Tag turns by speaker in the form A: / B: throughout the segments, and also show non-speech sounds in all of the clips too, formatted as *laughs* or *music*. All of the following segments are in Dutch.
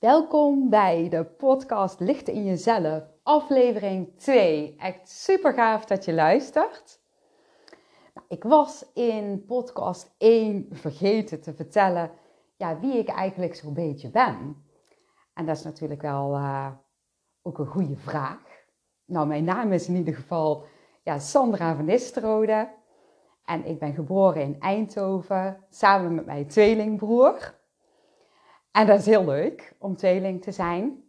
A: Welkom bij de podcast Lichten in Jezelf, aflevering 2. Echt super gaaf dat je luistert. Nou, ik was in podcast 1 vergeten te vertellen ja, wie ik eigenlijk zo'n beetje ben. En dat is natuurlijk wel uh, ook een goede vraag. Nou, mijn naam is in ieder geval ja, Sandra van Nistrode. En ik ben geboren in Eindhoven samen met mijn tweelingbroer. En dat is heel leuk om tweeling te zijn.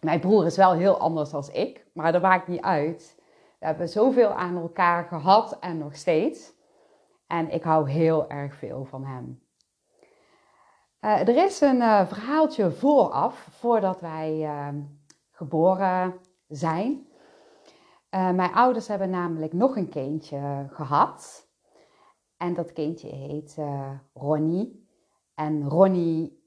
A: Mijn broer is wel heel anders dan ik, maar dat maakt niet uit. We hebben zoveel aan elkaar gehad en nog steeds. En ik hou heel erg veel van hem. Uh, er is een uh, verhaaltje vooraf, voordat wij uh, geboren zijn. mijn ouders hebben namelijk nog een kindje gehad. En dat kindje heet Ronnie. En Ronnie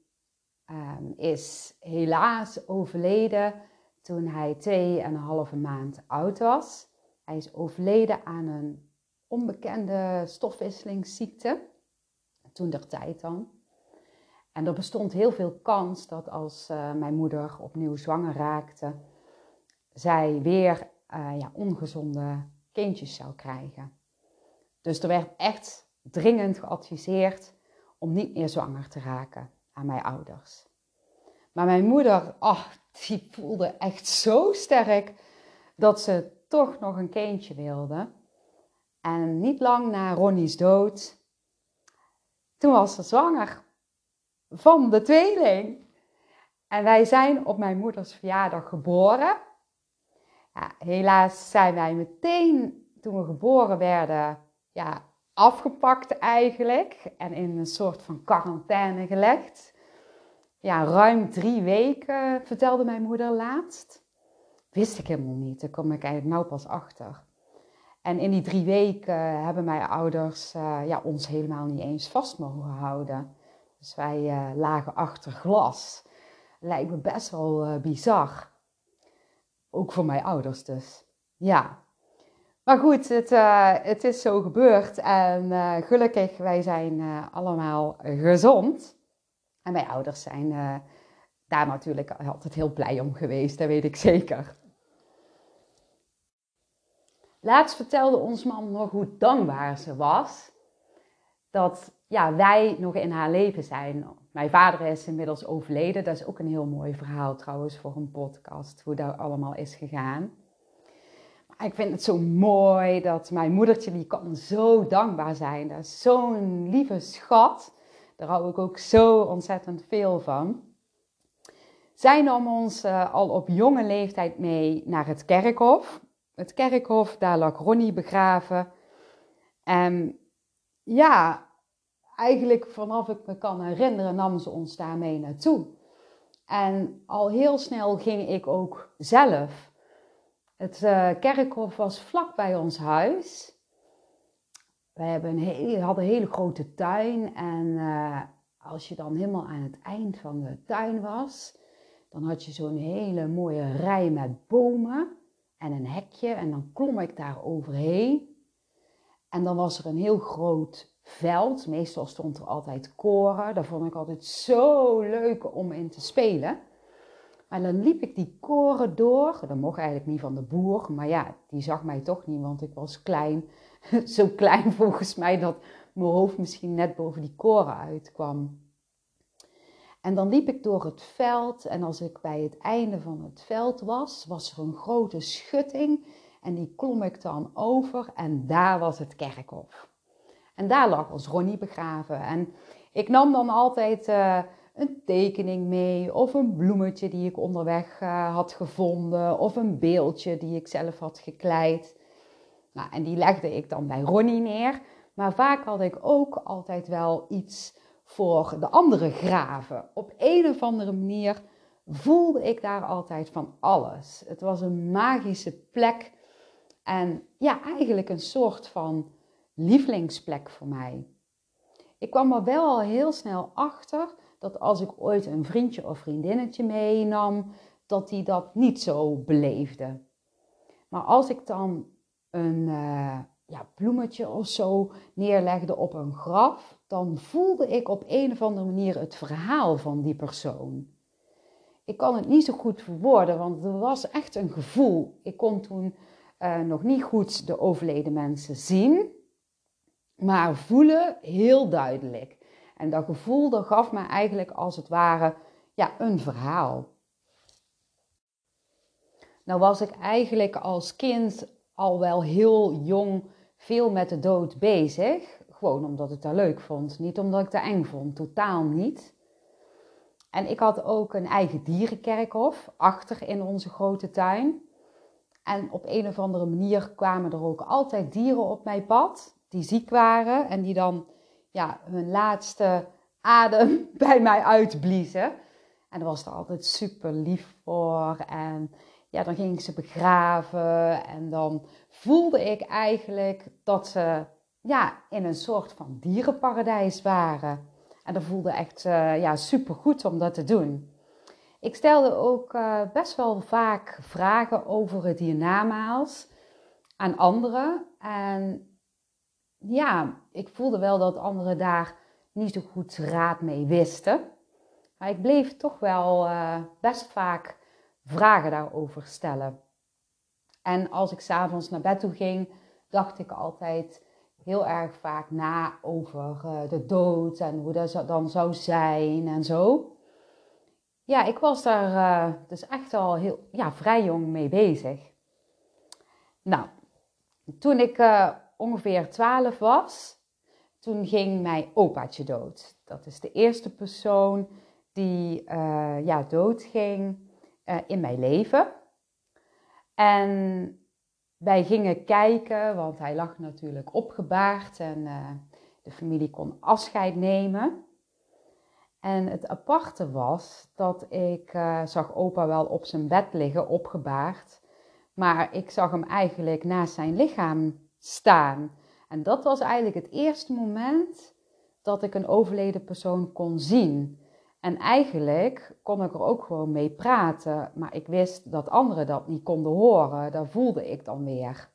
A: um, is helaas overleden toen hij twee en een halve maand oud was. Hij is overleden aan een onbekende stofwisselingsziekte, toen der tijd dan. En er bestond heel veel kans dat als uh, mijn moeder opnieuw zwanger raakte, zij weer uh, ja, ongezonde kindjes zou krijgen. Dus er werd echt dringend geadviseerd om niet meer zwanger te raken aan mijn ouders. Maar mijn moeder, oh, die voelde echt zo sterk dat ze toch nog een kindje wilde. En niet lang na Ronnie's dood, toen was ze zwanger van de tweeling. En wij zijn op mijn moeders verjaardag geboren. Ja, helaas zijn wij meteen toen we geboren werden, ja, afgepakt eigenlijk. En in een soort van quarantaine gelegd. Ja, ruim drie weken, vertelde mijn moeder laatst. Wist ik helemaal niet. Daar kom ik eigenlijk nou pas achter. En in die drie weken hebben mijn ouders uh, ja, ons helemaal niet eens vast mogen houden. Dus wij uh, lagen achter glas. Lijkt me best wel uh, bizar. Ook voor mijn ouders dus. Ja. Maar goed, het, het is zo gebeurd. En gelukkig, wij zijn allemaal gezond. En mijn ouders zijn daar natuurlijk altijd heel blij om geweest, dat weet ik zeker. Laatst vertelde ons mam nog hoe dankbaar ze was dat ja, wij nog in haar leven zijn. Mijn vader is inmiddels overleden. Dat is ook een heel mooi verhaal trouwens voor een podcast, hoe dat allemaal is gegaan. Maar ik vind het zo mooi dat mijn moedertje, die kan zo dankbaar zijn. Dat is zo'n lieve schat. Daar hou ik ook zo ontzettend veel van. Zij nam ons uh, al op jonge leeftijd mee naar het kerkhof. Het kerkhof, daar lag Ronnie begraven. En ja, eigenlijk vanaf ik me kan herinneren, nam ze ons daarmee naartoe. En al heel snel ging ik ook zelf. Het uh, kerkhof was vlak bij ons huis. We hebben een hadden een hele grote tuin. En uh, als je dan helemaal aan het eind van de tuin was, dan had je zo'n hele mooie rij met bomen en een hekje. En dan klom ik daar overheen. En dan was er een heel groot veld. Meestal stond er altijd koren. Dat vond ik altijd zo leuk om in te spelen. Maar dan liep ik die koren door. Dat mocht eigenlijk niet van de boer. Maar ja, die zag mij toch niet, want ik was klein. *laughs* zo klein volgens mij dat mijn hoofd misschien net boven die koren uitkwam. En dan liep ik door het veld en als ik bij het einde van het veld was, was er een grote schutting en die klom ik dan over en daar was het kerkhof. En daar lag ons Ronnie begraven. En ik nam dan altijd uh, een tekening mee of een bloemetje die ik onderweg uh, had gevonden of een beeldje die ik zelf had gekleid. Nou, en die legde ik dan bij Ronnie neer. Maar vaak had ik ook altijd wel iets voor de andere graven. Op een of andere manier voelde ik daar altijd van alles. Het was een magische plek en ja, eigenlijk een soort van lievelingsplek voor mij. Ik kwam er wel al heel snel achter dat als ik ooit een vriendje of vriendinnetje meenam, dat die dat niet zo beleefde. Maar als ik dan een uh, ja, bloemetje of zo neerlegde op een graf, dan voelde ik op een of andere manier het verhaal van die persoon. ik kan het niet zo goed verwoorden, want er was echt een gevoel. Ik kon toen uh, nog niet goed de overleden mensen zien, maar voelen heel duidelijk. En dat gevoel dat gaf me eigenlijk als het ware ja, een verhaal. Nou was ik eigenlijk als kind al wel heel jong veel met de dood bezig. Gewoon omdat ik dat leuk vond. Niet omdat ik dat eng vond. Totaal niet. En ik had ook een eigen dierenkerkhof achter in onze grote tuin. En op een of andere manier kwamen er ook altijd dieren op mijn pad die ziek waren en die dan ja, hun laatste adem *laughs* bij mij uitbliezen. En daar was er altijd super lief voor. En ja, dan ging ik ze begraven. En dan voelde ik eigenlijk dat ze ja, in een soort van dierenparadijs waren. En dat voelde echt uh, ja, super goed om dat te doen. Ik stelde ook uh, best wel vaak vragen over het hiernamaals aan anderen. En ja, ik voelde wel dat anderen daar niet zo goed raad mee wisten. Maar ik bleef toch wel uh, best vaak vragen daarover stellen. En als ik s'avonds naar bed toe ging, dacht ik altijd heel erg vaak na over uh, de dood en hoe dat dan zou zijn en zo. Ja, ik was daar uh, dus echt al heel, ja, vrij jong mee bezig. Nou, toen ik ongeveer 12 was, toen ging mijn opaatje dood. Dat is de eerste persoon die uh, ja, doodging uh, in mijn leven. En wij gingen kijken, want hij lag natuurlijk opgebaard en uh, de familie kon afscheid nemen. En het aparte was dat ik zag opa wel op zijn bed liggen, opgebaard. Maar ik zag hem eigenlijk naast zijn lichaam staan. En dat was eigenlijk het eerste moment dat ik een overleden persoon kon zien. En eigenlijk kon ik er ook gewoon mee praten, maar ik wist dat anderen dat niet konden horen. Dat voelde ik dan weer.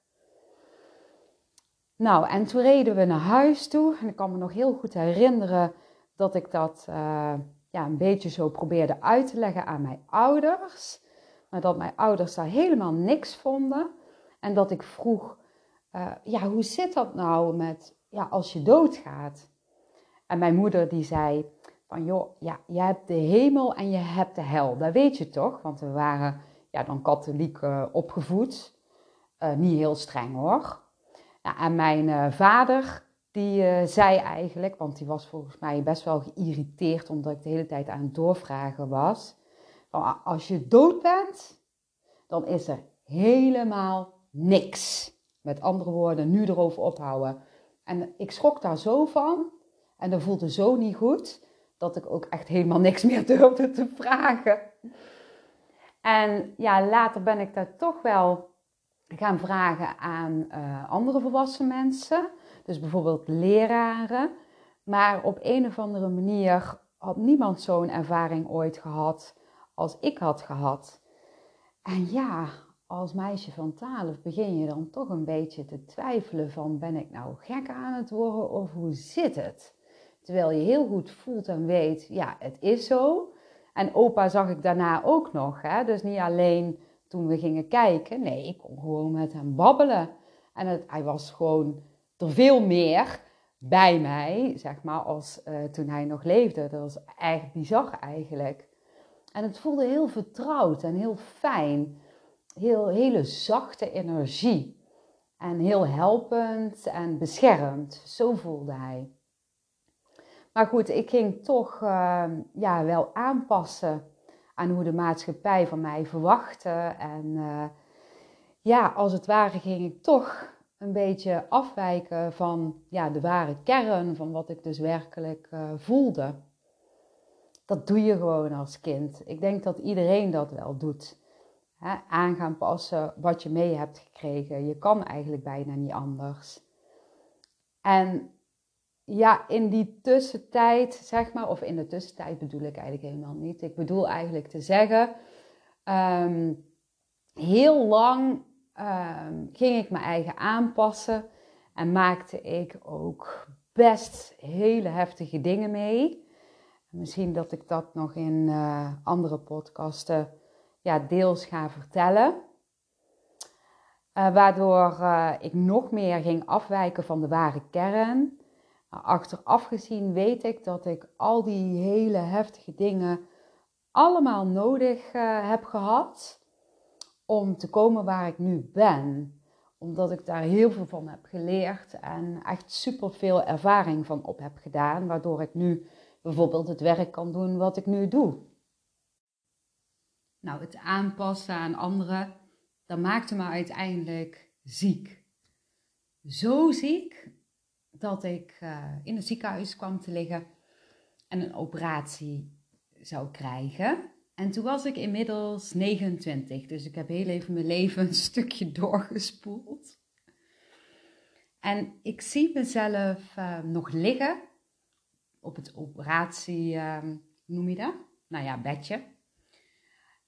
A: Nou, en toen reden we naar huis toe. En ik kan me nog heel goed herinneren dat ik dat uh, ja, een beetje zo probeerde uit te leggen aan mijn ouders. Maar dat mijn ouders daar helemaal niks vonden. En dat ik vroeg, uh, ja, hoe zit dat nou met ja, als je doodgaat? En mijn moeder die zei van, joh, ja, je hebt de hemel en je hebt de hel. Dat weet je toch? Want we waren ja, dan katholiek uh, opgevoed. Uh, niet heel streng hoor. Ja, en mijn vader, die zei eigenlijk, want die was volgens mij best wel geïrriteerd omdat ik de hele tijd aan het doorvragen was. Als je dood bent, dan is er helemaal niks. Met andere woorden, nu erover ophouden. En ik schrok daar zo van. En dat voelde zo niet goed. Dat ik ook echt helemaal niks meer *laughs* durfde te vragen. En ja, later ben ik daar toch wel gaan vragen aan uh, andere volwassen mensen. Dus bijvoorbeeld leraren. Maar op een of andere manier had niemand zo'n ervaring ooit gehad als ik had gehad. En ja, als meisje van 12 begin je dan toch een beetje te twijfelen van ben ik nou gek aan het worden of hoe zit het? Terwijl je heel goed voelt en weet, ja, het is zo. En opa zag ik daarna ook nog, hè? dus niet alleen toen we gingen kijken, nee, ik kon gewoon met hem babbelen. En het, hij was gewoon er veel meer bij mij, zeg maar, als uh, toen hij nog leefde. Dat was echt bizar eigenlijk. En het voelde heel vertrouwd en heel fijn heel, hele zachte energie. En heel helpend en beschermd. Zo voelde hij. Maar goed, ik ging toch uh, ja, wel aanpassen aan hoe de maatschappij van mij verwachtte. En uh, ja, als het ware ging ik toch een beetje afwijken van ja, de ware kern van wat ik dus werkelijk uh, voelde. Dat doe je gewoon als kind. Ik denk dat iedereen dat wel doet hè, aan gaan passen wat je mee hebt gekregen. Je kan eigenlijk bijna niet anders. En ja, in die tussentijd, zeg maar, of in de tussentijd bedoel ik eigenlijk helemaal niet. Ik bedoel eigenlijk te zeggen, ehm, heel lang um, ging ik mijn eigen aanpassen en maakte ik ook best hele heftige dingen mee. Misschien dat ik dat nog in uh, andere podcasten ja, deels ga vertellen. Uh, waardoor uh, ik nog meer ging afwijken van de ware kern. Achteraf gezien weet ik dat ik al die hele heftige dingen allemaal nodig heb gehad om te komen waar ik nu ben omdat ik daar heel veel van heb geleerd en echt super veel ervaring van op heb gedaan, waardoor ik nu bijvoorbeeld het werk kan doen wat ik nu doe. Nou, het aanpassen aan anderen, dat maakte me uiteindelijk ziek. Zo ziek dat ik uh, in het ziekenhuis kwam te liggen en een operatie zou krijgen. En toen was ik inmiddels 29, dus ik heb heel even mijn leven een stukje *laughs* doorgespoeld. En ik zie mezelf uh, nog liggen op het operatie, uh, noem je dat? Nou ja, bedje.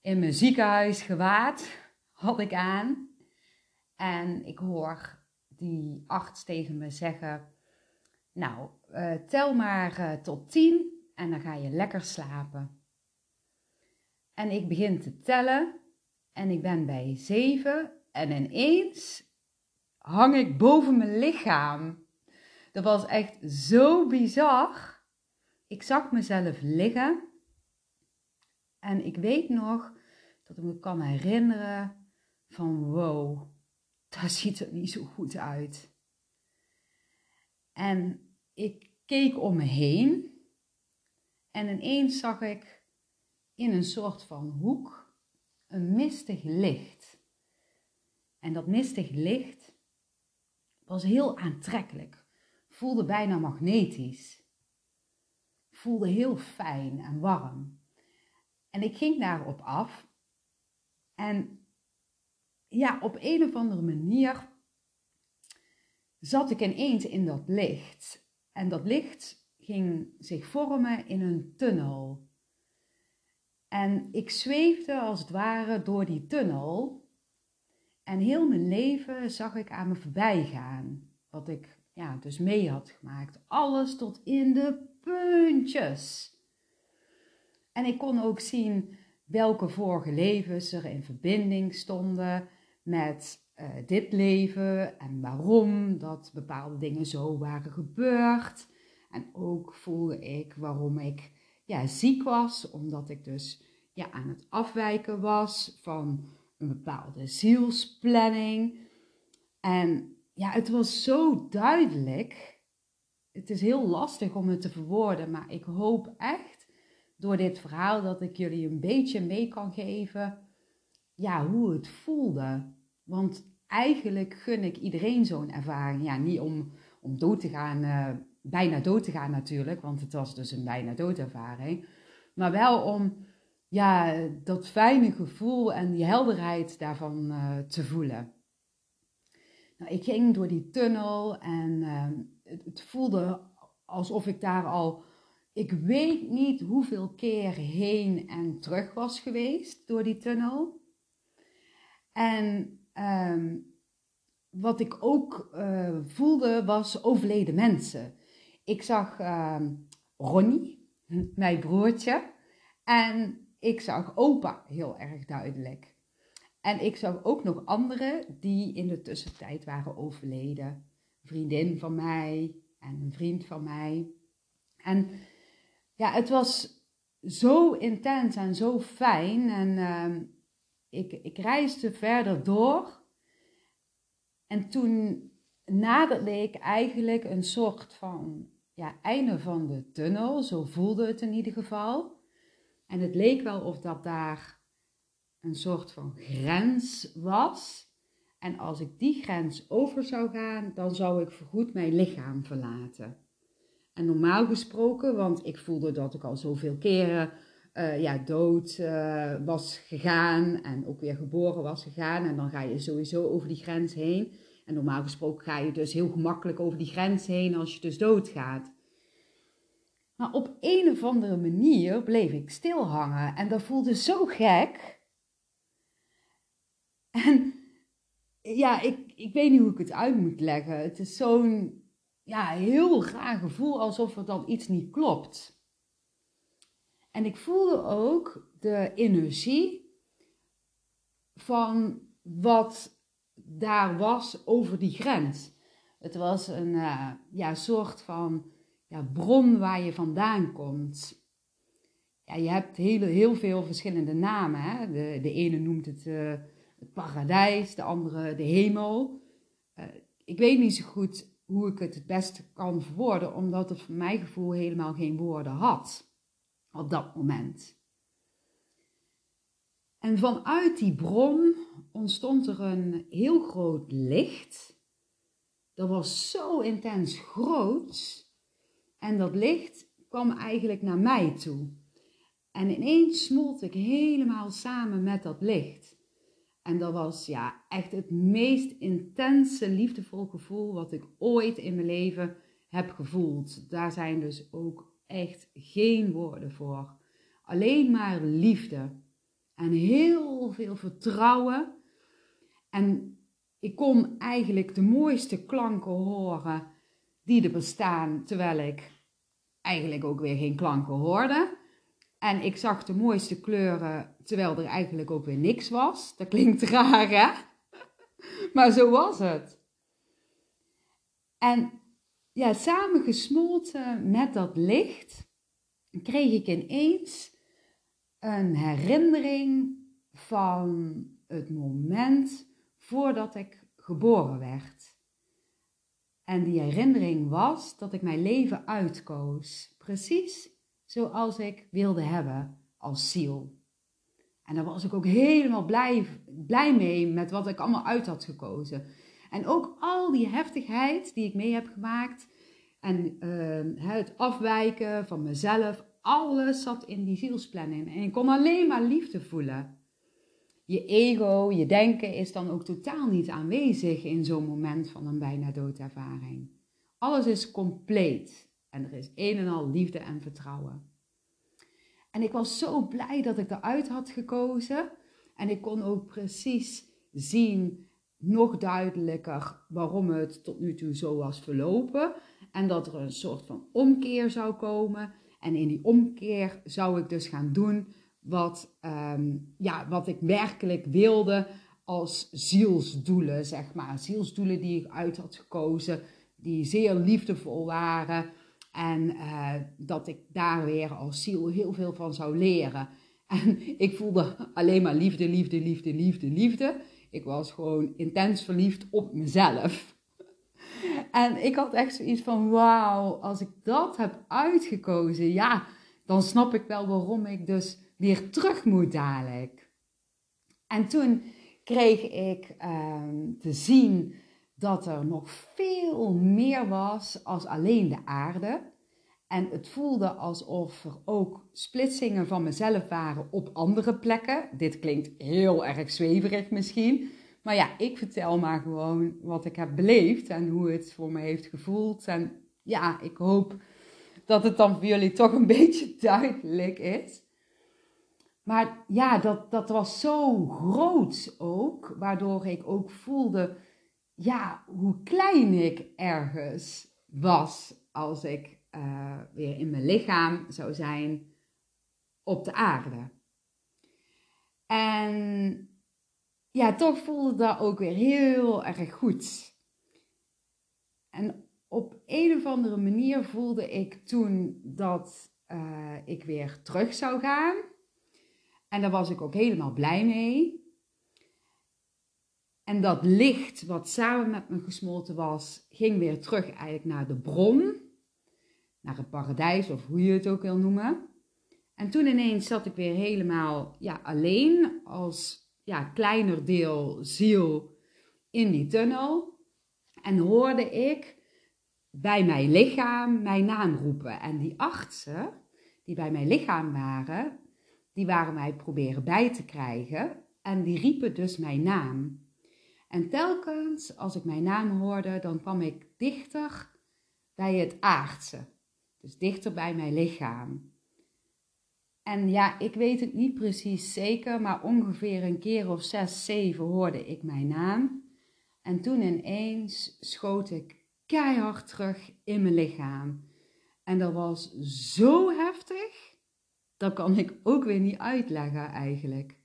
A: In mijn ziekenhuis gewaad had ik aan. En ik hoor die arts tegen me zeggen: Nou, uh, tel maar uh, tot tien en dan ga je lekker slapen. En ik begin te tellen en ik ben bij zeven en ineens hang ik boven mijn lichaam. Dat was echt zo bizar. Ik zag mezelf liggen en ik weet nog dat ik me kan herinneren van wow, daar *laughs* ziet het niet zo goed uit. En ik keek om me heen en ineens zag ik in een soort van hoek een mistig licht. En dat mistig licht was heel aantrekkelijk, voelde bijna magnetisch, voelde heel fijn en warm. En ik ging daarop af en ja, op een of andere manier zat ik ineens in dat licht. En dat licht ging zich vormen in een tunnel. En ik zweefde als het ware door die tunnel. En heel mijn leven zag ik aan me voorbij gaan. Wat ik ja, dus mee had gemaakt. Alles tot in de puntjes. En ik kon ook zien welke vorige levens er in verbinding stonden met uh, dit leven en waarom dat bepaalde dingen zo waren gebeurd. En ook voelde ik waarom ik ja, ziek was, omdat ik dus ja, aan het afwijken was van een bepaalde zielsplanning. En ja, het was zo duidelijk. Het is heel lastig om het te verwoorden, maar ik hoop echt door dit verhaal dat ik jullie een beetje mee kan geven ja, hoe het voelde. Want eigenlijk gun ik iedereen zo'n ervaring. Ja, niet om, om dood te gaan, uh, bijna dood te gaan natuurlijk, want het was dus een bijna doodervaring. Maar wel om ja, dat fijne gevoel en die helderheid daarvan uh, te voelen. Nou, ik ging door die tunnel en het, het, voelde alsof ik daar al, ik weet niet hoeveel keer heen en terug was geweest door die tunnel. En um, wat ik ook uh, voelde was overleden mensen. Ik zag ehm, Ronnie, *laughs* mijn broertje, en ik zag opa heel erg duidelijk. En ik zag ook nog anderen die in de tussentijd waren overleden. Vriendin van mij en een vriend van mij. En ja, het was zo intens en zo fijn. En uh, ik, ik reisde verder door. En toen naderde ik eigenlijk een soort van ja, einde van de tunnel. Zo voelde het in ieder geval. En het leek wel of dat daar een soort van grens was. En als ik die grens over zou gaan, dan zou ik voorgoed mijn lichaam verlaten. En normaal gesproken, want ik voelde dat ik al zoveel keren uh, ja, dood uh, was gegaan en ook weer geboren was gegaan. En dan ga je sowieso over die grens heen. En normaal gesproken ga je dus heel gemakkelijk over die grens heen als je dus doodgaat. Maar op een of andere manier bleef ik stilhangen en dat voelde zo gek. En ja, ik, ik weet niet hoe ik het uit moet leggen. Het is zo'n ja, heel raar gevoel alsof er dan iets niet klopt. En ik voelde ook de energie van wat daar was over die grens. Het was een uh, ja, soort van ja, bron waar je vandaan komt. Ja, je hebt heel, heel veel verschillende namen. Hè? De, de ene noemt het uh, het paradijs, de andere de hemel. Uh, ik weet niet zo goed hoe ik het het beste kan verwoorden, omdat het voor mijn gevoel helemaal geen woorden had op dat moment. En vanuit die bron ontstond er een heel groot licht. Dat was zo intens groot. En dat licht kwam eigenlijk naar mij toe. En ineens smolt ik helemaal samen met dat licht. En dat was ja, echt het meest intense, liefdevol gevoel wat ik ooit in mijn leven heb gevoeld. Daar zijn dus ook echt geen woorden voor. Alleen maar liefde. En heel veel vertrouwen. En ik kon eigenlijk de mooiste klanken horen die er bestaan, terwijl ik eigenlijk ook weer geen klanken hoorde. En ik zag de mooiste kleuren, terwijl er eigenlijk ook weer niks was. Dat klinkt *laughs* raar, hè? Maar zo was het. En ja, samengesmolten met dat licht, kreeg ik ineens een herinnering van het moment voordat ik geboren werd. En die herinnering was dat ik mijn leven uitkoos. Precies zoals ik wilde hebben als ziel. En daar was ik ook helemaal blij, blij mee met wat ik allemaal uit had gekozen. En ook al die heftigheid die ik mee heb gemaakt. En uh, het afwijken van mezelf. Alles zat in die zielsplanning. En ik kon alleen maar liefde voelen. Je ego, je denken is dan ook totaal niet aanwezig in zo'n moment van een bijna doodervaring. Alles is compleet. En er is een en al liefde en vertrouwen. En ik was zo blij dat ik eruit had gekozen. En ik kon ook precies zien, nog duidelijker, waarom het tot nu toe zo was verlopen. En dat er een soort van omkeer zou komen. En in die omkeer zou ik dus gaan doen wat, um, ja, wat ik werkelijk wilde als zielsdoelen, zeg maar. Zielsdoelen die ik uit had gekozen, die zeer liefdevol waren. En uh, dat ik daar weer als ziel heel veel van zou leren. *laughs* En ik voelde alleen maar liefde, liefde, liefde, liefde, liefde. Ik was gewoon intens verliefd op mezelf. *laughs* En ik had echt zoiets van: wauw, als ik dat heb uitgekozen, ja, dan snap ik wel waarom ik dus weer terug moet dadelijk. En toen kreeg ik uh, te zien dat er nog veel meer was als alleen de aarde. En het voelde alsof er ook splitsingen van mezelf waren op andere plekken. Dit klinkt heel erg zweverig misschien. Maar ja, ik vertel maar gewoon wat ik heb beleefd en hoe het voor me heeft gevoeld. En ja, ik hoop dat het dan voor jullie toch een *laughs* beetje duidelijk is. Maar ja, dat, dat was zo groot ook, waardoor ik ook voelde ja, hoe klein ik ergens was als ik uh, weer in mijn lichaam zou zijn op de aarde. En ja, toch voelde dat ook weer heel erg goed. En op een of andere manier voelde ik toen dat uh, ik weer terug zou gaan. En daar was ik ook helemaal blij mee. En dat licht wat samen met me gesmolten was, ging weer terug eigenlijk naar de bron, naar het paradijs of hoe je het ook wil noemen. En toen ineens zat ik weer helemaal ja, alleen als ja, kleiner deel ziel in die tunnel. En hoorde ik bij mijn lichaam mijn naam roepen. En die artsen die bij mijn lichaam waren, die waren mij proberen bij te krijgen. En die riepen dus mijn naam. En telkens als ik mijn naam hoorde, dan kwam ik dichter bij het aardse. Dus dichter bij mijn lichaam. En ja, ik weet het niet precies zeker, maar ongeveer een keer of zes, zeven hoorde ik mijn naam. En toen ineens schoot ik keihard terug in mijn lichaam. En dat was zo heftig. dat kan ik ook weer niet uitleggen eigenlijk.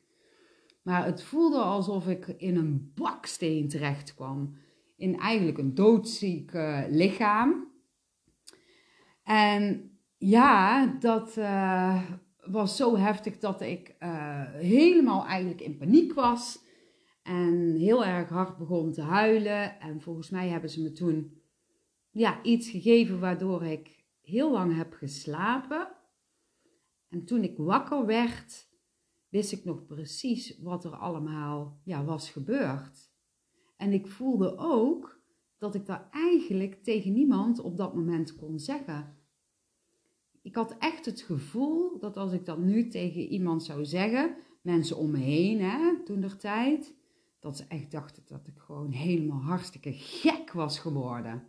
A: Maar het voelde alsof ik in een baksteen terecht kwam. In eigenlijk een doodziek lichaam. En ja, dat uh, was zo heftig dat ik uh, helemaal eigenlijk in paniek was. En heel erg hard begon te huilen. En volgens mij hebben ze me toen ja, iets gegeven waardoor ik heel lang heb geslapen. En toen ik wakker werd, wist ik nog precies wat er allemaal ja, was gebeurd. En ik voelde ook dat ik daar eigenlijk tegen niemand op dat moment kon zeggen. Ik had echt het gevoel dat als ik dat nu tegen iemand zou zeggen, mensen om me heen, hè, toen der tijd, dat ze echt dachten dat ik gewoon helemaal hartstikke gek was geworden.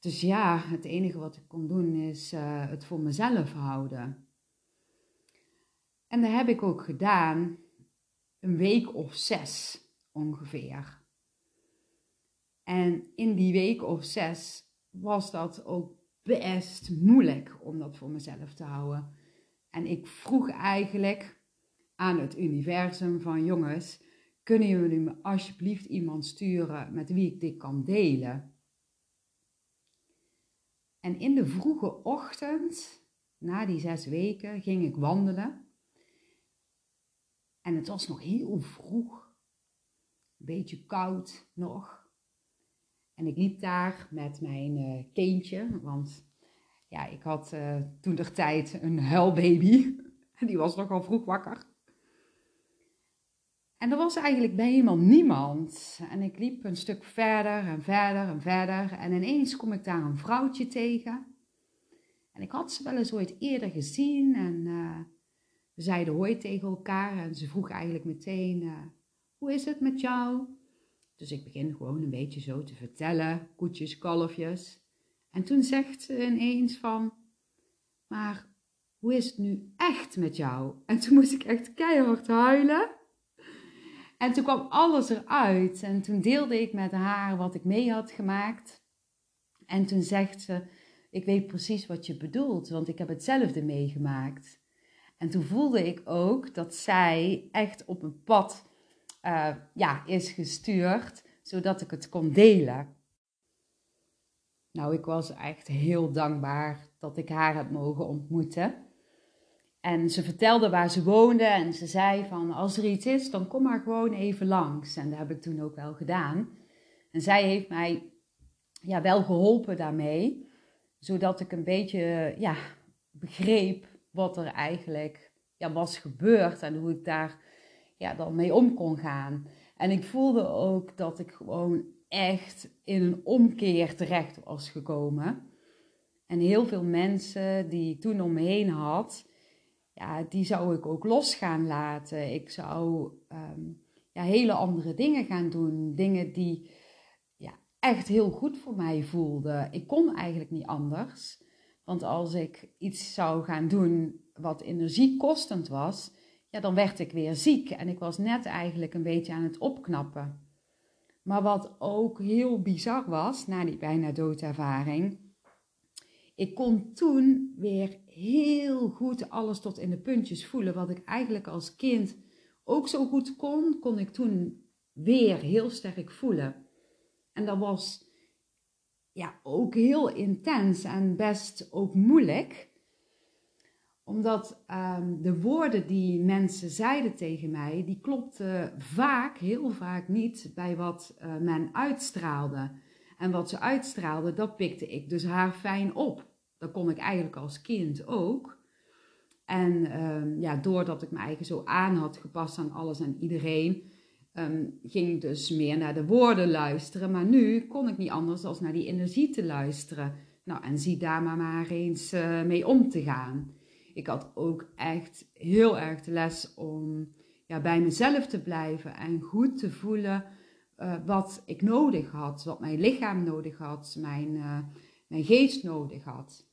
A: Dus ja, het enige wat ik kon doen is uh, het voor mezelf houden. En dat heb ik ook gedaan, een week of zes ongeveer. En in die week of zes was dat ook best moeilijk om dat voor mezelf te houden. En ik vroeg eigenlijk aan het universum van jongens, kunnen jullie me alsjeblieft iemand sturen met wie ik dit kan delen? En in de vroege ochtend, na die zes weken, ging ik wandelen. En het was nog heel vroeg, een beetje koud nog. En ik liep daar met mijn uh, kindje, want ja, ik had uh, toen de tijd een huilbaby. *laughs* Die was nogal vroeg wakker. En er was eigenlijk bij helemaal niemand. En ik liep een stuk verder en verder en verder. En ineens kom ik daar een vrouwtje tegen. En ik had ze wel eens ooit eerder gezien. En uh, we zeiden hoi tegen elkaar. En ze vroeg eigenlijk meteen, uh, hoe is het met jou? Dus ik begin gewoon een beetje zo te vertellen, koetjes, kalfjes. En toen zegt ze ineens van, maar hoe is het nu echt met jou? En toen moest ik echt keihard huilen. En toen kwam alles eruit. En toen deelde ik met haar wat ik mee had gemaakt. En toen zegt ze, ik weet precies wat je bedoelt, want ik heb hetzelfde meegemaakt. En toen voelde ik ook dat zij echt op een pad uh, ja, is gestuurd, zodat ik het kon delen. Nou, ik was echt heel dankbaar dat ik haar heb mogen ontmoeten. En ze vertelde waar ze woonde en ze zei van als er iets is, dan kom maar gewoon even langs. En dat heb ik toen ook wel gedaan. En zij heeft mij ja, wel geholpen daarmee, zodat ik een beetje ja, begreep wat er eigenlijk ja, was gebeurd en hoe ik daar ja, dan mee om kon gaan. En ik voelde ook dat ik gewoon echt in een omkeer terecht was gekomen. En heel veel mensen die ik toen om me heen had, ja, die zou ik ook los gaan laten. Ik zou ehm, ja, hele andere dingen gaan doen. Dingen die ja, echt heel goed voor mij voelden. Ik kon eigenlijk niet anders. Want als ik iets zou gaan doen wat energiekostend was, ja, dan werd ik weer ziek. En ik was net eigenlijk een beetje aan het opknappen. Maar wat ook heel bizar was, na die bijna doodervaring, ik kon toen weer heel goed alles tot in de puntjes voelen. Wat ik eigenlijk als kind ook zo goed kon, kon ik toen weer heel sterk voelen. En dat was ja, ook heel intens en best ook moeilijk omdat um, de woorden die mensen zeiden tegen mij, die klopten vaak, heel vaak niet bij wat uh, men uitstraalde. En wat ze uitstraalde, dat pikte ik dus haar fijn op. Dat kon ik eigenlijk als kind ook. En um, ja, doordat ik me eigen zo aan had gepast aan alles en iedereen, um, ging dus meer naar de woorden luisteren. Maar nu kon ik niet anders dan naar die energie te luisteren. Nou, en zie daar maar, maar eens uh, mee om te gaan ik had ook echt heel erg de les om ja, bij mezelf te blijven en goed te voelen uh, wat ik nodig had, wat mijn lichaam nodig had, mijn, uh, mijn geest nodig had.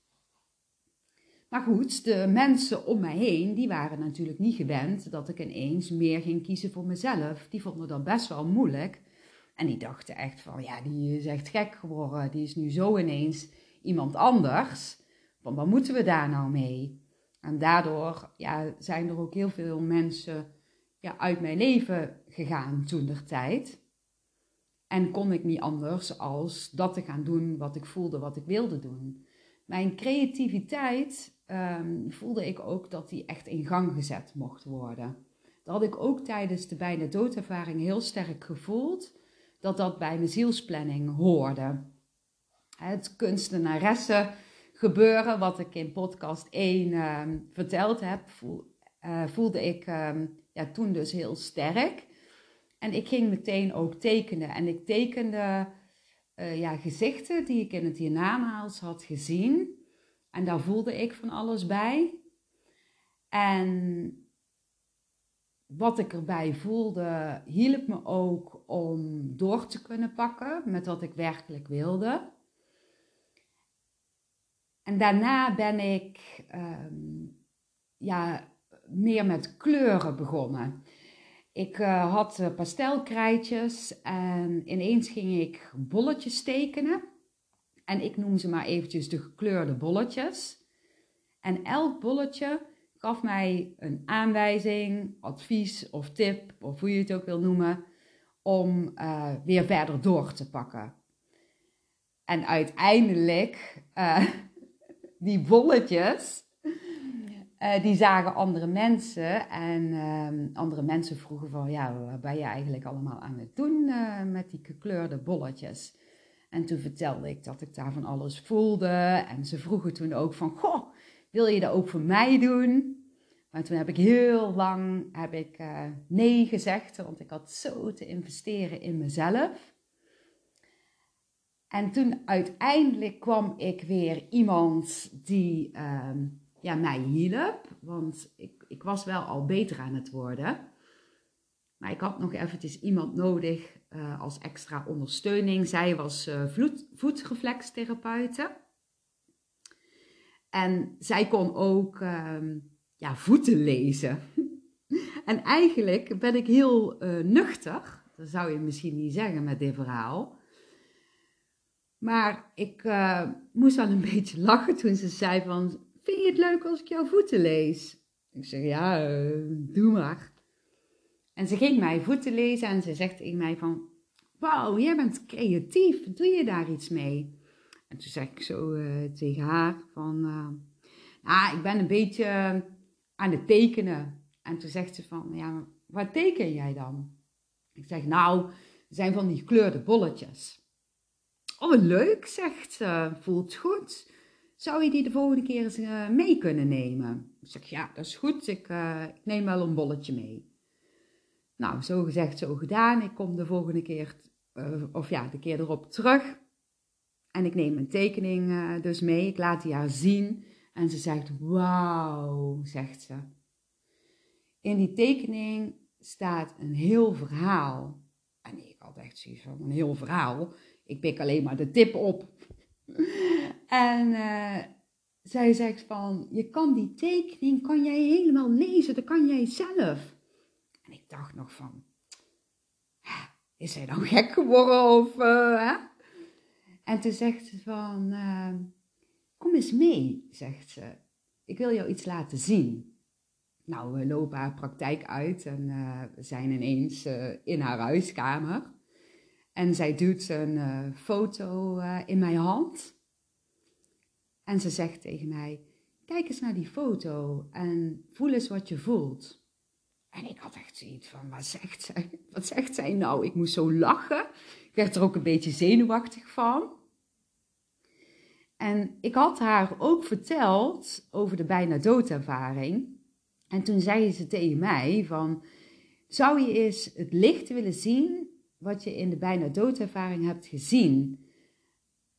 A: Maar goed, de mensen om mij heen, die waren natuurlijk niet gewend dat ik ineens meer ging kiezen voor mezelf. Die vonden dat best wel moeilijk. En die dachten echt van, ja, die is echt gek geworden. Die is nu zo ineens iemand anders. Van, wat moeten we daar nou mee? En daardoor ja, zijn er ook heel veel mensen ja, uit mijn leven gegaan toen der tijd. En kon ik niet anders als dat te gaan doen wat ik voelde, wat ik wilde doen. Mijn creativiteit um, voelde ik ook dat die echt in gang gezet mocht worden. Dat had ik ook tijdens de bijna doodervaring heel sterk gevoeld dat dat bij mijn zielsplanning hoorde. Het kunstenaressen gebeuren, wat ik in podcast 1 ehm, verteld heb, eh, voelde ik ehm, ja, toen dus heel sterk. En ik ging meteen ook tekenen. En ik tekende uh, ja, gezichten die ik in het hiernamaals had gezien. En daar voelde ik van alles bij. En wat ik erbij voelde, hielp me ook om door te kunnen pakken met wat ik werkelijk wilde. En daarna ben ik ehm, ja, meer met kleuren begonnen. Ik uh, had uh, pastelkrijtjes en ineens ging ik bolletjes tekenen. En ik noem ze maar eventjes de gekleurde bolletjes. En elk bolletje gaf mij een aanwijzing, advies of tip, of hoe je het ook wil noemen, om uh, weer verder door te pakken. En uiteindelijk, *laughs* die bolletjes, uh, die zagen andere mensen en uh, andere mensen vroegen van, ja, wat ben je eigenlijk allemaal aan het doen met die gekleurde bolletjes? En toen vertelde ik dat ik daar van alles voelde en ze vroegen toen ook van, goh, wil je dat ook voor mij doen? Maar toen heb ik heel lang heb ik, uh, nee gezegd, want ik had zo te investeren in mezelf. En toen uiteindelijk kwam ik weer iemand die uh, ja, mij hielp. Want ik, ik was wel al beter aan het worden. Maar ik had nog eventjes iemand nodig uh, als extra ondersteuning. Zij was uh. En zij kon ook uh, ja, voeten lezen. *laughs* en eigenlijk ben ik heel uh, nuchter. Dat zou je misschien niet zeggen met dit verhaal. Maar ik moest wel een *laughs* beetje lachen toen ze zei van... Vind je het leuk als ik jouw voeten lees? Ik zeg, ja, doe maar. En ze ging mij voeten lezen en ze zegt tegen mij van... Wauw, jij bent creatief. Doe je daar iets mee? En toen zeg ik zo uh, tegen haar van... ah, ik ben een beetje aan het tekenen. En toen zegt ze van, ja, wat teken jij dan? Ik zeg, nou, zijn van die gekleurde bolletjes. Oh, leuk, zegt ze. Voelt goed. Zou je die de volgende keer eens uh, mee kunnen nemen? Ik zeg, ja, dat is goed. Ik, uh, ik, neem wel een bolletje mee. Nou, zo gezegd, zo gedaan. Ik kom de volgende keer, uh, of ja, de keer erop terug. En ik neem een tekening dus mee. Ik laat die haar zien. En ze zegt, wauw, zegt ze. In die tekening staat een heel verhaal. En ik had echt zoiets van, een heel verhaal. Ik pik alleen maar de tip op. *laughs* en uh, zij zegt van, je kan die tekening, kan jij helemaal lezen, dat kan jij zelf. En ik dacht nog van, is zij dan *laughs* gek geworden of, uh, hè? En toen zegt ze van, uh, kom eens mee, zegt ze. Ik wil jou iets laten zien. Nou, we lopen haar praktijk uit en we zijn ineens in haar huiskamer. En zij doet een foto in mijn hand. En ze zegt tegen mij: Kijk eens naar die foto en voel eens wat je voelt. En ik had echt zoiets van: Wat zegt zij? *laughs* Wat zegt zij nou? Ik moest zo lachen. Ik werd er ook een beetje zenuwachtig van. En ik had haar ook verteld over de bijna doodervaring. En toen zei ze tegen mij van, zou je eens het licht willen zien wat je in de bijna doodervaring hebt gezien.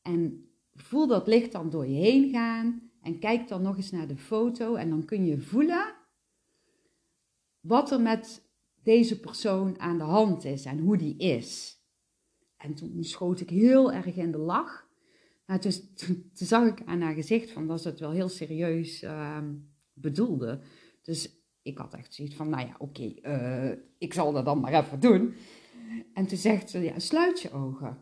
A: En voel dat licht dan door je heen gaan en kijk dan nog eens naar de foto en dan kun je voelen wat er met deze persoon aan de hand is en hoe die is. En toen schoot ik heel erg in de lach. Maar toen, zag ik aan haar gezicht van dat ze het wel heel serieus uh, bedoelde. Dus ik had echt zoiets van, nou ja, oké, uh, ik zal dat dan maar even doen. En toen zegt ze, ja, sluit je ogen.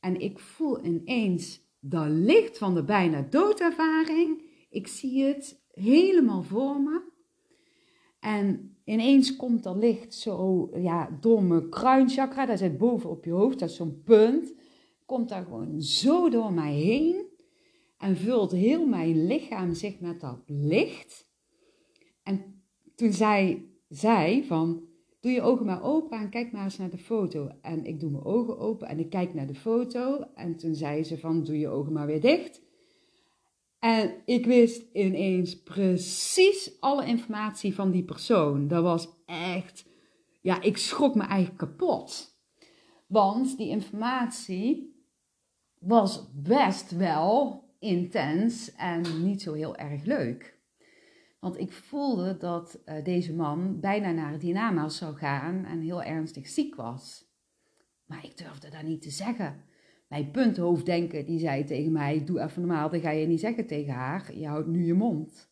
A: En ik voel ineens dat licht van de bijna doodervaring. Ik zie het helemaal voor me. En ineens komt er licht zo ja, mijn kruinchakra, dat zit boven op je hoofd, dat is zo'n punt. Komt daar gewoon zo door mij heen en vult heel mijn lichaam zich met dat licht. En toen zei zij van, doe je ogen maar open en kijk maar eens naar de foto. En ik doe mijn ogen open en ik kijk naar de foto. En toen zei ze van, doe je ogen maar weer dicht. En ik wist ineens precies alle informatie van die persoon. Dat was echt, ja, ik schrok me eigenlijk kapot. Want die informatie was best wel intens en niet zo heel erg leuk. Want ik voelde dat uh, deze man bijna naar het hiernamaals zou gaan en heel ernstig ziek was. Maar ik durfde dat niet te zeggen. Mijn punthoofddenken die zei tegen mij, doe even normaal, dat ga je niet zeggen tegen haar. Je houdt nu je mond.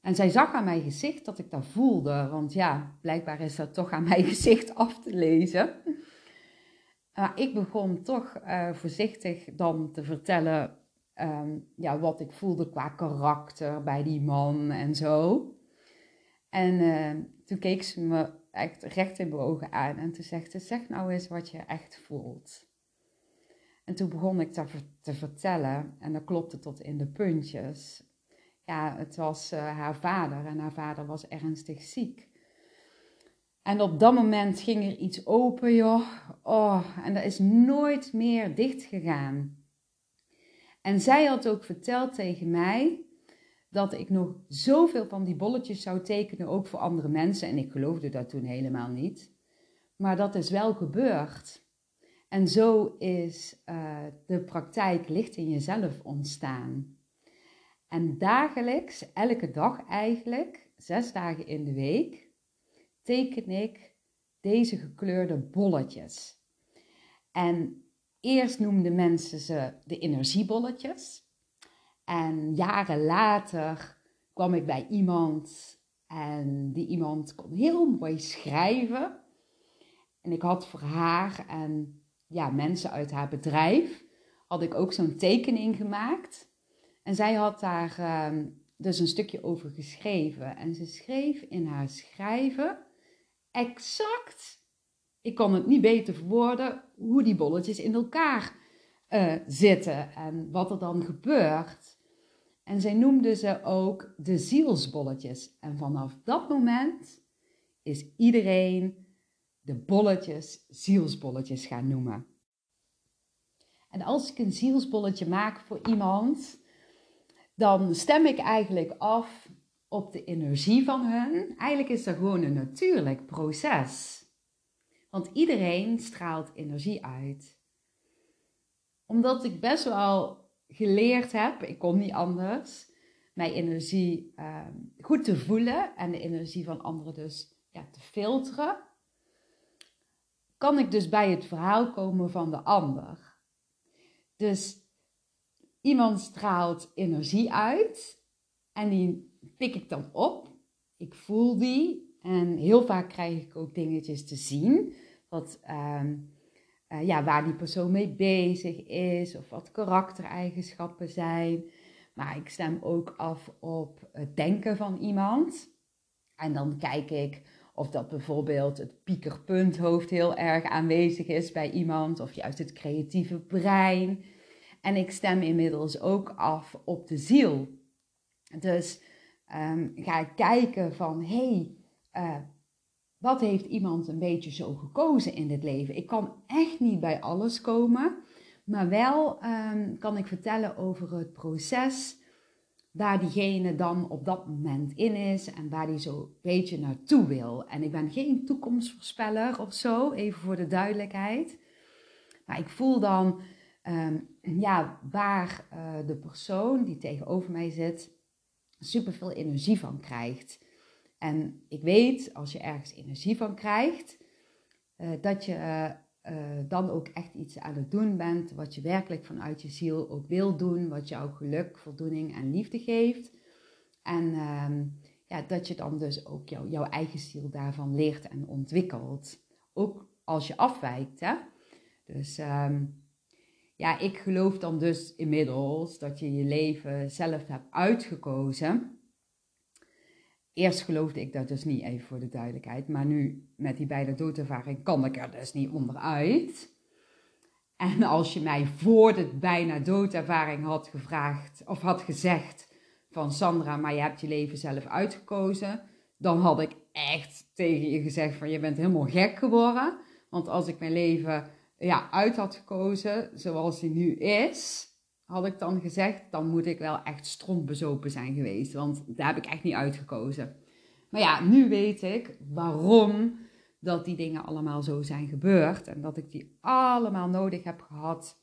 A: En zij zag aan mijn gezicht dat ik dat voelde. Want ja, blijkbaar is dat toch aan *laughs* mijn gezicht af te lezen. Maar ik begon toch uh, voorzichtig dan te vertellen Ehm, ja, wat ik voelde qua karakter bij die man en zo. En uh, toen keek ze me echt recht in mijn ogen aan en toen zegt ze, zeg nou eens wat je echt voelt. En toen begon ik te, te vertellen en dat klopte tot in de puntjes. Ja, het was uh, haar vader en haar vader was ernstig ziek. En op dat moment ging er iets open, joh. Oh, en dat is nooit meer dicht gegaan. En zij had ook verteld tegen mij dat ik nog zoveel van die bolletjes zou tekenen, ook voor andere mensen. En ik geloofde dat toen helemaal niet. Maar dat is wel gebeurd. En zo is uh, de praktijk licht in jezelf ontstaan. En dagelijks, elke dag eigenlijk, zes dagen in de week, teken ik deze gekleurde bolletjes. En Eerst noemden mensen ze de energiebolletjes. En jaren later kwam ik bij iemand en die iemand kon heel mooi schrijven. En ik had voor haar en ja, mensen uit haar bedrijf had ik ook zo'n tekening gemaakt. En zij had daar uh, dus een stukje over geschreven. En ze schreef in haar schrijven exact ik kan het niet beter verwoorden hoe die bolletjes in elkaar uh, zitten en wat er dan gebeurt. En zij noemde ze ook de zielsbolletjes. En vanaf dat moment is iedereen de bolletjes zielsbolletjes gaan noemen. En als ik een zielsbolletje maak voor iemand, dan stem ik eigenlijk af op de energie van hun. Eigenlijk is dat gewoon een natuurlijk proces. Want iedereen straalt energie uit. Omdat ik best wel geleerd heb, ik kon niet anders, mijn energie ehm, goed te voelen en de energie van anderen dus ja, te filteren, kan ik dus bij het verhaal komen van de ander. Dus iemand straalt energie uit en die pik ik dan op. Ik voel die en heel vaak krijg ik ook dingetjes te zien. Wat, ehm, eh, ja, waar die persoon mee bezig is. Of wat karaktereigenschappen zijn. Maar ik stem ook af op het denken van iemand. En dan kijk ik of dat bijvoorbeeld het piekerpunthoofd heel erg aanwezig is bij iemand. Of juist het creatieve brein. En ik stem inmiddels ook af op de ziel. Dus um, ga ik kijken van, hey, uh, wat heeft iemand een beetje zo gekozen in dit leven? Ik kan echt niet bij alles komen, maar wel um, kan ik vertellen over het proces waar diegene dan op dat moment in is en waar die zo een beetje naartoe wil. En ik ben geen toekomstvoorspeller of zo, even voor de duidelijkheid. Maar ik voel dan um, ja, waar uh, de persoon die tegenover mij zit superveel energie van krijgt. En ik weet, als je ergens energie van krijgt, uh, dat je uh, dan ook echt iets aan het doen bent wat je werkelijk vanuit je ziel ook wil doen, wat jou geluk, voldoening en liefde geeft. En uh, ja, dat je dan dus ook jou, jouw eigen ziel daarvan leert en ontwikkelt. Ook als je afwijkt. Hè? Dus um, ja, ik geloof dan dus inmiddels dat je je leven zelf hebt uitgekozen. Eerst geloofde ik dat dus niet, even voor de duidelijkheid. Maar nu, met die beide doodervaring, kan ik er dus niet onderuit. En als je mij voor de bijna doodervaring had gevraagd, of had gezegd van Sandra, maar je hebt je leven zelf uitgekozen, dan had ik echt tegen je gezegd van je bent helemaal gek geworden. Want als ik mijn leven ja, uit had gekozen zoals hij nu is, had ik dan gezegd, dan moet ik wel echt strontbezopen zijn geweest. Want daar heb ik echt niet uitgekozen. Maar ja, nu weet ik waarom dat die dingen allemaal zo zijn gebeurd. En dat ik die allemaal nodig heb gehad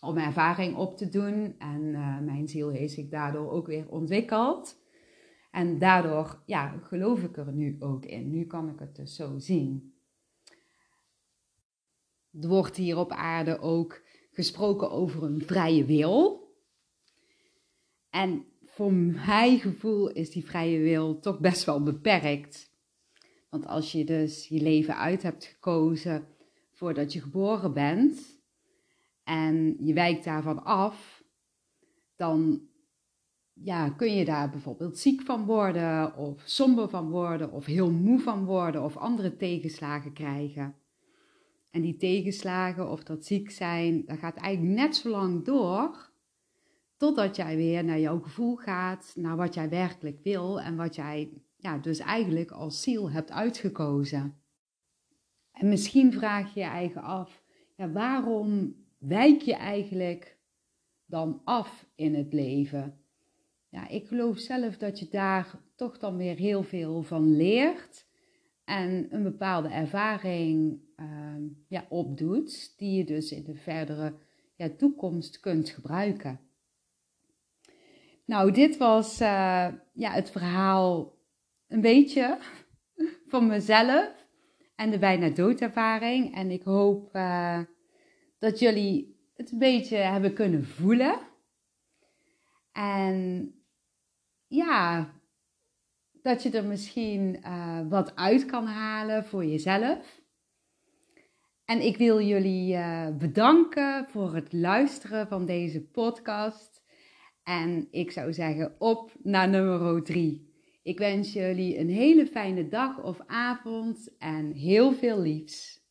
A: om ervaring op te doen. En uh, mijn ziel heeft zich daardoor ook weer ontwikkeld. En daardoor ja, geloof ik er nu ook in. Nu kan ik het dus zo zien. Er wordt hier op aarde ook gesproken over een vrije wil. En voor mijn gevoel is die vrije wil toch best wel beperkt. Want als je dus je leven uit hebt gekozen voordat je geboren bent en je wijkt daarvan af, dan ja, kun je daar bijvoorbeeld ziek van worden, of somber van worden, of heel moe van worden, of andere tegenslagen krijgen. En die tegenslagen of dat ziek zijn, dat gaat eigenlijk net zo lang door, totdat jij weer naar jouw gevoel gaat, naar wat jij werkelijk wil en wat jij ja, dus eigenlijk als ziel hebt uitgekozen. En misschien vraag je je eigen af, ja, waarom wijk je eigenlijk dan af in het leven? Ja, ik geloof zelf dat je daar toch dan weer heel veel van leert en een bepaalde ervaring uh, ja, opdoet, die je dus in de verdere ja, toekomst kunt gebruiken. Nou, dit was uh, ja, het verhaal een beetje *laughs* van mezelf en de bijna doodervaring. En ik hoop uh, dat jullie het een beetje hebben kunnen voelen. En ja, dat je er misschien uh, wat uit kan halen voor jezelf. En ik wil jullie uh, bedanken voor het luisteren van deze podcast. En ik zou zeggen op naar nummer 3. Ik wens jullie een hele fijne dag of avond en heel veel liefs.